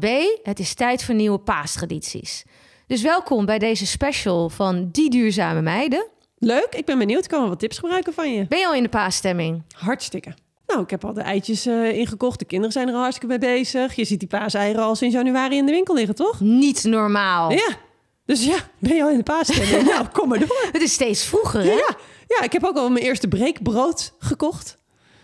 B. Het is tijd voor nieuwe paastradities. Dus welkom bij deze special van Die Duurzame Meiden. Leuk, ik ben benieuwd. Ik kan wel wat tips gebruiken van je. Ben je al in de paasstemming? Hartstikke. Nou, ik heb al de eitjes eh, ingekocht. De kinderen zijn er al hartstikke mee bezig. Je ziet die paaseieren al sinds januari in de winkel liggen, toch? Niet normaal. Ja. Dus ja, ben je al in de paasstemming? nou, kom maar door. Het is steeds vroeger, hè? Ja, ja, ik heb ook al mijn eerste breekbrood gekocht.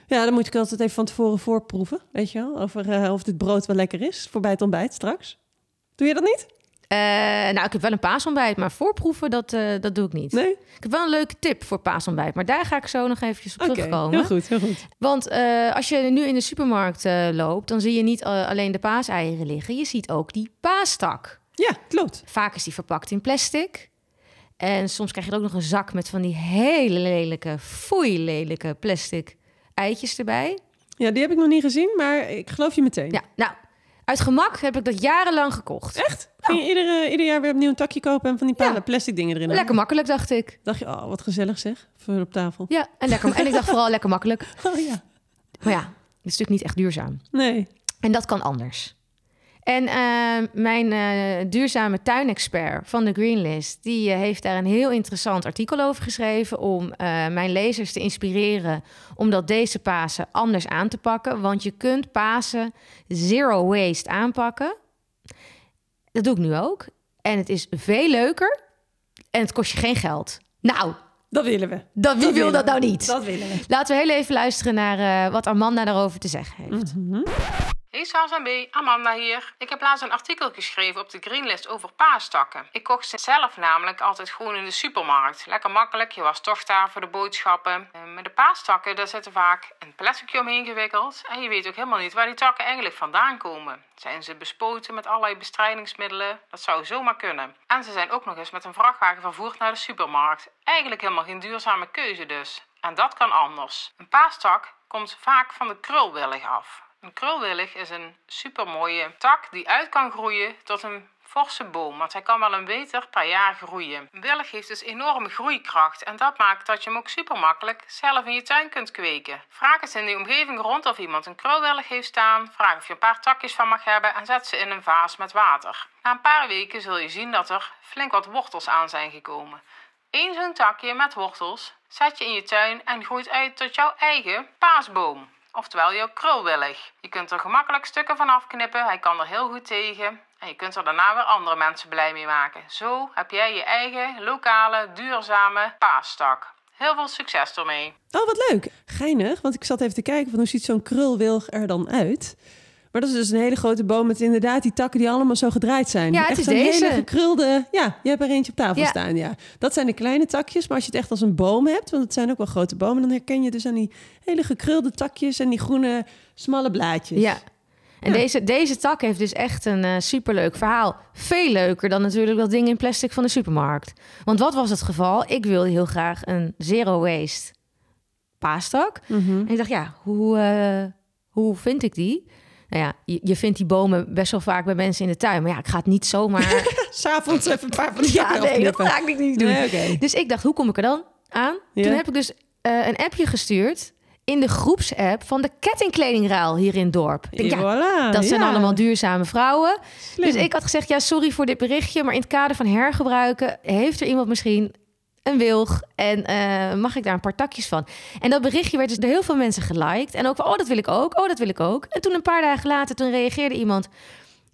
Ja, dan moet ik altijd even van tevoren voorproeven, weet je wel? Over eh, of dit brood wel lekker is voor bij het ontbijt straks. Doe je dat niet? Eh, nou, ik heb wel een paasontbijt, maar voorproeven, dat, eh, dat doe ik niet. Nee? Ik heb wel een leuke tip voor paasontbijt, maar daar ga ik zo nog eventjes op terugkomen. heel goed, heel goed. Want als je nu in de supermarkt loopt, dan zie je niet alleen de paaseieren liggen, je ziet ook die paastak. Ja, klopt. Vaak is die verpakt in plastic. En soms krijg je er ook nog een zak met van die hele lelijke, foei lelijke plastic eitjes erbij. Ja, die heb ik nog niet gezien, maar ik geloof je meteen. Ja, nou, uit gemak heb ik dat jarenlang gekocht. Echt? Ging je iedere, ieder jaar weer opnieuw een takje kopen en van die pa- Ja. plastic dingen erin? Lekker makkelijk, dacht ik. Dacht je, oh, wat gezellig zeg, voor op tafel. Ja, en, lekker, en ik dacht vooral lekker makkelijk. Oh ja. Maar ja, het is natuurlijk niet echt duurzaam. Nee. En dat kan anders. En eh, mijn eh, duurzame tuinexpert van de Greenlist... die eh, heeft daar een heel interessant artikel over geschreven... om mijn lezers te inspireren om dat deze Pasen anders aan te pakken. Want je kunt Pasen zero waste aanpakken. Dat doe ik nu ook. En het is veel leuker en het kost je geen geld. Nou, Dat willen we. dat, wie wil dat we. nou niet? Dat willen we. Laten we heel even luisteren naar wat Amanda daarover te zeggen heeft. Sas en B, Amanda hier. Ik heb laatst een artikel geschreven op de Greenlist over paastakken. Ik kocht ze zelf namelijk altijd gewoon in de supermarkt. Lekker makkelijk, je was toch daar voor de boodschappen. Eh, Met de paastakken, daar zitten vaak een plasticje omheen gewikkeld. En je weet ook helemaal niet waar die takken eigenlijk vandaan komen. Zijn ze bespoten met allerlei bestrijdingsmiddelen? Dat zou zomaar kunnen. En ze zijn ook nog eens met een vrachtwagen vervoerd naar de supermarkt. Eigenlijk helemaal geen duurzame keuze dus. En dat kan anders. Een paastak komt vaak van de krulwillig af. Een krulwillig is een supermooie tak die uit kan groeien tot een forse boom, want hij kan wel een meter per jaar groeien. Een willig heeft dus enorme groeikracht en dat maakt dat je hem ook super makkelijk zelf in je tuin kunt kweken. Vraag eens in de omgeving rond of iemand een krulwillig heeft staan, vraag of je een paar takjes van mag hebben en zet ze in een vaas met water. Na een paar weken zul je zien dat er flink wat wortels aan zijn gekomen. Eén zo'n takje met wortels zet je in je tuin en groeit uit tot jouw eigen paasboom. Oftewel jouw krulwillig. Je kunt er gemakkelijk stukken van afknippen, hij kan er heel goed tegen. En je kunt er daarna weer andere mensen blij mee maken. Zo heb jij je eigen lokale, duurzame paastak. Heel veel succes ermee. Oh, wat leuk. Geinig, want ik zat even te kijken van hoe ziet zo'n krulwilg er dan uit. Maar dat is dus een hele grote boom met inderdaad die takken die allemaal zo gedraaid zijn. Ja, het echt is deze. hele gekrulde... Ja, je hebt er eentje op tafel Ja. staan, ja. Dat zijn de kleine takjes, maar als je het echt als een boom hebt... want het zijn ook wel grote bomen... dan herken je dus aan die hele gekrulde takjes... en die groene, smalle blaadjes. Ja. En Deze, deze tak heeft dus echt een eh, superleuk verhaal. Veel leuker dan natuurlijk dat ding in plastic van de supermarkt. Want wat was het geval? Ik wilde heel graag een zero waste paastak. Mhm. En ik dacht, ja, hoe, eh, hoe vind ik die? Nou ja, je, je vindt die bomen best wel vaak bij mensen in de tuin. Maar ja, ik ga het niet zomaar... S'avonds even een paar van die ja, nee, dat ga ik niet doen. Nee. Dus ik dacht, hoe kom ik er dan aan? Ja. Toen heb ik dus eh, een appje gestuurd in de groepsapp van de kettingkledingruil hier in het dorp. Denk, ja, voilà, dat zijn ja. allemaal duurzame vrouwen. Slim. Dus ik had gezegd, ja, sorry voor dit berichtje, maar in het kader van hergebruiken heeft er iemand misschien een wilg en eh, mag ik daar een paar takjes van? En dat berichtje werd dus door heel veel mensen geliked en ook van, oh, dat wil ik ook, oh, dat wil ik ook. En toen een paar dagen later, toen reageerde iemand,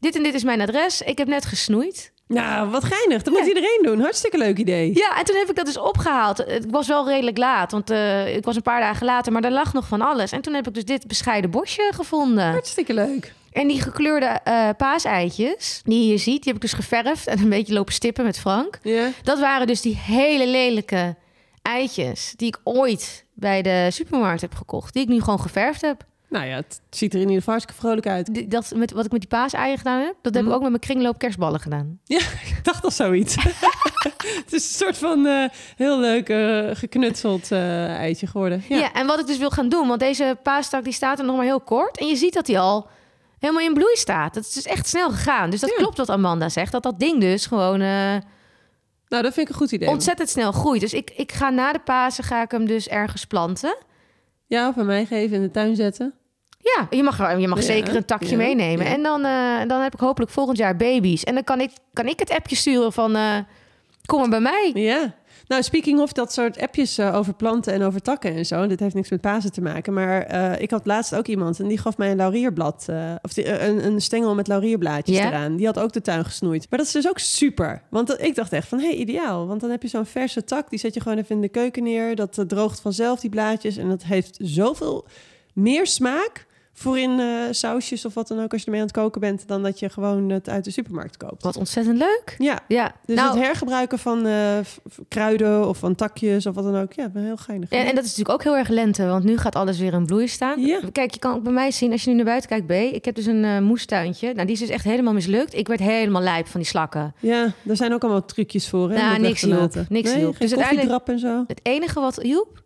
dit en dit is mijn adres, ik heb net gesnoeid. Nou, wat geinig. Dat moet iedereen doen. Hartstikke leuk idee. Ja, en toen heb ik dat dus opgehaald. Het was wel redelijk laat, want eh, ik was een paar dagen later, maar er lag nog van alles. En toen heb ik dus dit bescheiden bosje gevonden. Hartstikke leuk. En die gekleurde eh paaseitjes, die je hier ziet, die heb ik dus geverfd en een beetje lopen stippen met Frank. Ja. Dat waren dus die hele lelijke eitjes die ik ooit bij de supermarkt heb gekocht. Die ik nu gewoon geverfd heb. Nou ja, het ziet er in ieder geval hartstikke vrolijk uit. Dat, met, wat ik met die paaseieren gedaan heb, dat heb ik Mhm. ook met mijn kringloop kerstballen gedaan. Ja, ik dacht al zoiets. het is een soort van eh, heel leuk eh, geknutseld eitje geworden. Ja. Ja. en wat ik dus wil gaan doen, want deze paastak die staat er nog maar heel kort. En je ziet dat hij al helemaal in bloei staat. Dat is dus echt snel gegaan. Dus dat Ja. klopt wat Amanda zegt, dat dat ding dus gewoon eh, Nou, dat vind ik een goed idee. ontzettend snel groeit. Dus ik, ik ga na de Pasen ga ik hem dus ergens planten. Ja, of aan mij geven in de tuin zetten. Ja, je mag, je mag Ja, zeker een takje ja, meenemen. ja. En dan, eh, dan heb ik hopelijk volgend jaar baby's. En dan kan ik, kan ik het appje sturen van... eh, kom maar bij mij. Ja. Nou, speaking of dat soort appjes eh, over planten en over takken en zo. Dit heeft niks met Pasen te maken. Maar eh, ik had laatst ook iemand en die gaf mij een laurierblad. eh, of die, een, een stengel met laurierblaadjes eraan. Die had ook de tuin gesnoeid. Maar dat is dus ook super. Want dat- ik dacht echt van, hé, hey, ideaal. Want dan heb je zo'n verse tak. Die zet je gewoon even in de keuken neer. Dat droogt vanzelf, die blaadjes. En dat heeft zoveel meer smaak voor in eh, sausjes of wat dan ook als je ermee aan het koken bent, dan dat je gewoon het uit de supermarkt koopt. Wat ontzettend leuk. Ja, Ja, dus nou, het hergebruiken van eh, kruiden of van takjes of wat dan ook. Ja, heel geinig. en, en dat is natuurlijk ook heel erg lente, want nu gaat alles weer in bloei staan. Ja. Kijk, je kan ook bij mij zien, als je nu naar buiten kijkt, B. Ik heb dus een eh, moestuintje. Nou, die is dus echt helemaal mislukt. Ik werd helemaal lijp van die slakken. Ja, daar zijn ook allemaal trucjes voor. Hè, Nou, niks hielp. Niks nee, hielp. Dus uiteindelijk- en zo. Het enige wat hielp,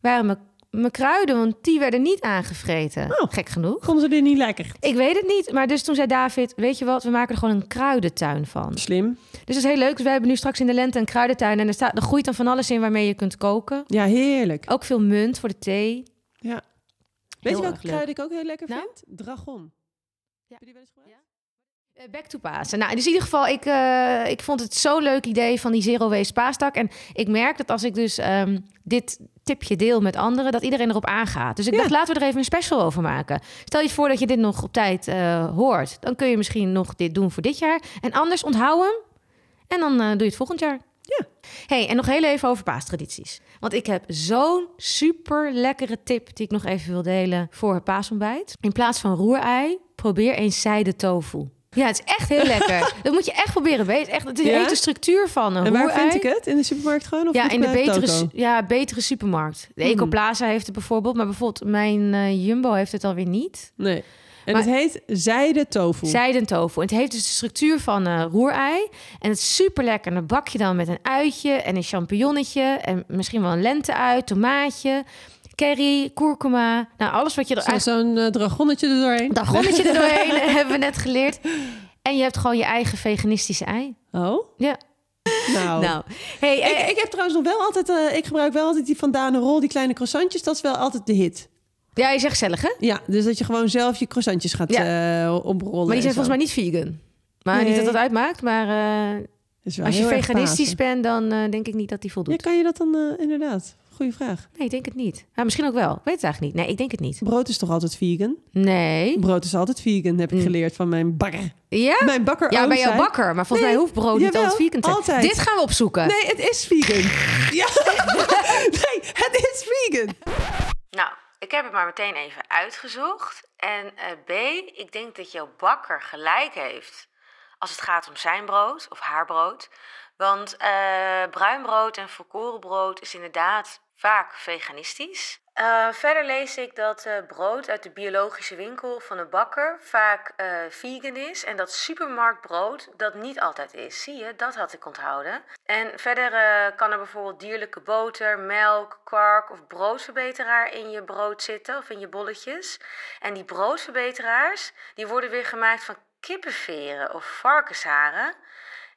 waren mijn, mijn kruiden, want die werden niet aangevreten. Oh. Gek genoeg. Vonden ze dit niet lekker? Ik weet het niet, maar dus toen zei David, weet je wat, we maken er gewoon een kruidentuin van. Slim. Dus dat is heel leuk. Dus wij hebben nu straks in de lente een kruidentuin en er, staat, er groeit dan van alles in waarmee je kunt koken. Ja, heerlijk. Ook veel munt voor de thee. Ja. Weet Heel je welke kruiden ik ook heel lekker Nou? vind? Dragon. Ja. Heb je die wel eens gebruikt? Eh, Back to Pasen. Nou, dus in ieder geval, ik, eh, ik vond het zo'n leuk idee van die Zero Waste paastak. En ik merk dat als ik dus ehm, dit tipje deel met anderen, dat iedereen erop aangaat. Dus ik Ja. dacht, laten we er even een special over maken. Stel je voor dat je dit nog op tijd eh, hoort. Dan kun je misschien nog dit doen voor dit jaar. En anders onthoud hem. En dan eh, doe je het volgend jaar. Ja. hey, en nog heel even over paastradities. Want ik heb zo'n super lekkere tip die ik nog even wil delen voor het paasontbijt. In plaats van roerei, probeer eens zijde tofu. Ja, het is echt heel lekker. Dat moet je echt proberen. Weet. Echt, het heeft de structuur van een En waar vind ik het? In de supermarkt gewoon? Of Ja, in de betere, su- ja, betere supermarkt. De Hmm. Ecoplaza heeft het bijvoorbeeld, maar bijvoorbeeld mijn eh, Jumbo heeft het alweer niet. Nee. En Maar- het heet zijde tofu. Zijden tofu. En het heeft dus de structuur van roerei. En het is super lekker. En dan bak je dan met een uitje en een champignonnetje. En misschien wel een lente-ui, tomaatje, curry, kurkuma. Nou, alles wat je er Zo- Zo'n eh, dragonnetje er doorheen. Dragonnetje er doorheen, hebben we net geleerd. En je hebt gewoon je eigen veganistische ei. Oh? Ja. Nou. Nou, hey, eh, Ik, ik heb trouwens nog wel altijd... eh, ik gebruik wel altijd die van Daan Rol, die kleine croissantjes. Dat is wel altijd de hit. ja, je zegt gezellig, hè? Ja, dus dat je gewoon zelf je croissantjes gaat eh oprollen. Maar die zijn volgens mij niet vegan. Maar Nee. niet dat dat uitmaakt, maar eh, als je veganistisch bent, dan eh, denk ik niet dat die Ja, voldoet. kan je dat dan inderdaad? Goeie vraag. Nee, ik denk het niet. Ja, misschien ook wel. Ik weet het eigenlijk niet. Nee, ik denk het niet. Brood is toch altijd vegan? Nee. Brood is altijd vegan, heb ik Mm. geleerd van mijn bakker. Ja? Mijn bakker Ja, bij jouw bakker. Maar volgens Nee, mij hoeft brood niet altijd vegan te zijn. altijd. Dit gaan we opzoeken. Nee, het is vegan. ja. nee, het is vegan. Nou, ik heb het maar meteen even uitgezocht. En eh, B, ik denk dat jouw bakker gelijk heeft als het gaat om zijn brood of haar brood. Want eh bruin brood en volkorenbrood is inderdaad vaak veganistisch. Eh, verder lees ik dat eh, brood uit de biologische winkel van een bakker vaak eh, vegan is. En dat supermarktbrood dat niet altijd is. Zie je, dat had ik onthouden. En verder kan er bijvoorbeeld dierlijke boter, melk, kwark of broodverbeteraar in je brood zitten of in je bolletjes. En die broodverbeteraars die worden weer gemaakt van kippenveren of varkensharen.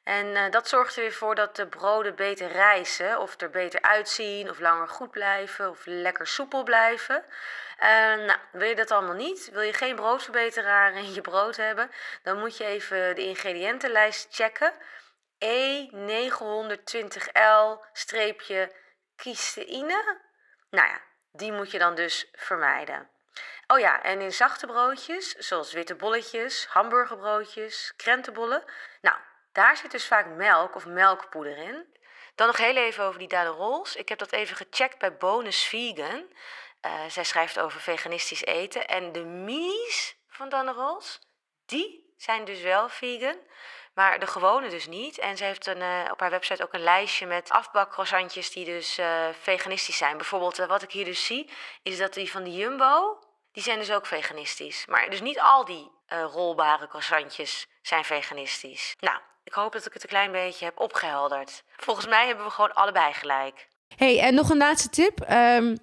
En eh, dat zorgt er weer voor dat de broden beter rijzen, of er beter uitzien, of langer goed blijven, of lekker soepel blijven. Eh, nou, wil je dat allemaal niet? Wil je geen broodverbeteraar in je brood hebben? Dan moet je even de ingrediëntenlijst checken. E E920L-cysteïne. Nou ja, die moet je dan dus vermijden. Oh ja, en in zachte broodjes, zoals witte bolletjes, hamburgerbroodjes, krentenbollen. Nou, daar zit dus vaak melk of melkpoeder in. Dan nog heel even over die Dade Rolls. Ik heb dat even gecheckt bij Bonus Vegan. Eh, zij schrijft over veganistisch eten. En de minis van Dade Rolls, die zijn dus wel vegan. Maar de gewone dus niet. En ze heeft een, eh, op haar website ook een lijstje met afbakcroissantjes die dus eh, veganistisch zijn. Bijvoorbeeld wat ik hier dus zie, is dat die van de Jumbo, die zijn dus ook veganistisch. Maar dus niet al die rolbare croissantjes zijn veganistisch. Nou, ik hoop dat ik het een klein beetje heb opgehelderd. Volgens mij hebben we gewoon allebei gelijk. hey, en nog een laatste tip. Ehm,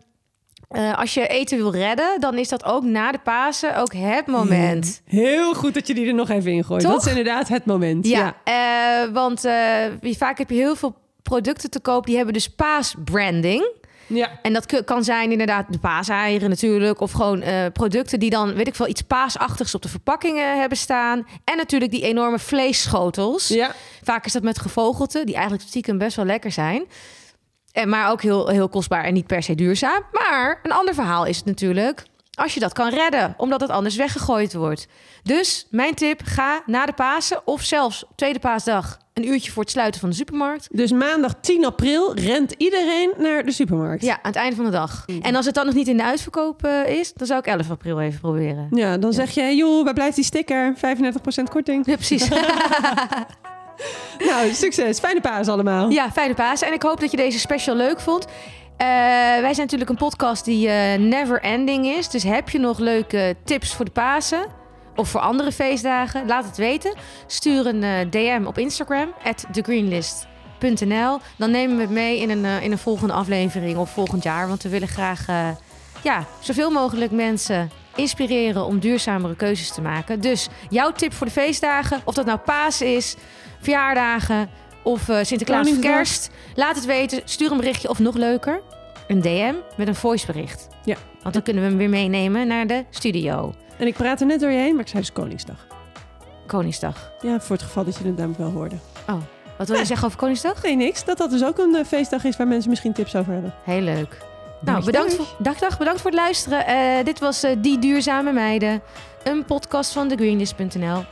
eh, als je eten wil redden, dan is dat ook na de Pasen ook het moment. Heel goed dat je die er nog even in gooit. Toch? Dat is inderdaad het moment. Ja, Ja. eh, want eh, wie- vaak heb je heel veel producten te koop die hebben dus paasbranding. Ja. En dat kan zijn inderdaad de paaseieren natuurlijk. Of gewoon eh, producten die dan, weet ik veel, iets paasachtigs op de verpakkingen hebben staan. En natuurlijk die enorme vleesschotels. Ja. Vaak is dat met gevogelte, die eigenlijk stiekem best wel lekker zijn. En, maar ook heel, heel kostbaar en niet per se duurzaam. Maar een ander verhaal is het natuurlijk als je dat kan redden, omdat het anders weggegooid wordt. Dus mijn tip, ga na de Pasen of zelfs tweede paasdag een uurtje voor het sluiten van de supermarkt. Dus maandag 10 april rent iedereen naar de supermarkt. Ja, aan het einde van de dag. En als het dan nog niet in de uitverkoop eh, is, dan zou ik 11 april even proberen. Ja, dan zeg je, joh, waar blijft die sticker? 35% korting. Ja, precies. Nou, succes. Fijne paas allemaal. Ja, fijne Pasen. En ik hoop dat je deze special leuk vond. Eh, wij zijn natuurlijk een podcast die eh, never ending is. Dus heb je nog leuke tips voor de Pasen? Of voor andere feestdagen? Laat het weten. Stuur een eh, DM op Instagram, thegreenlist.nl. Dan nemen we het mee in een, in een volgende aflevering of volgend jaar. Want we willen graag ja, zoveel mogelijk mensen inspireren om duurzamere keuzes te maken. Dus jouw tip voor de feestdagen, of dat nou Paas is, verjaardagen of eh, Sinterklaas of. Kerst. Laat het weten. Stuur een berichtje of nog leuker, een DM met een voicebericht. Ja. Want dan kunnen we hem weer meenemen naar de studio. En ik praat er net door je heen, maar ik zei dus Koningsdag. Koningsdag. Ja, voor het geval dat je het namelijk wel hoorde. Oh, wat wil je zeggen over Koningsdag? Nee, niks. Dat dat dus ook een eh, feestdag is waar mensen misschien tips over hebben. Heel leuk. Nou, bedankt voor, dag, dag, bedankt voor het luisteren. Eh, dit was Die Duurzame Meiden, een podcast van thegreenlist.nl.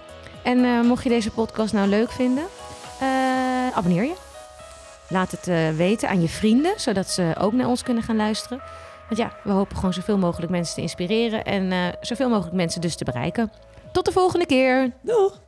En mocht je deze podcast nou leuk vinden, abonneer je. Laat het eh, weten aan je vrienden, zodat ze ook naar ons kunnen gaan luisteren. Want ja, we hopen gewoon zoveel mogelijk mensen te inspireren en eh, zoveel mogelijk mensen dus te bereiken. Tot de volgende keer. Doeg!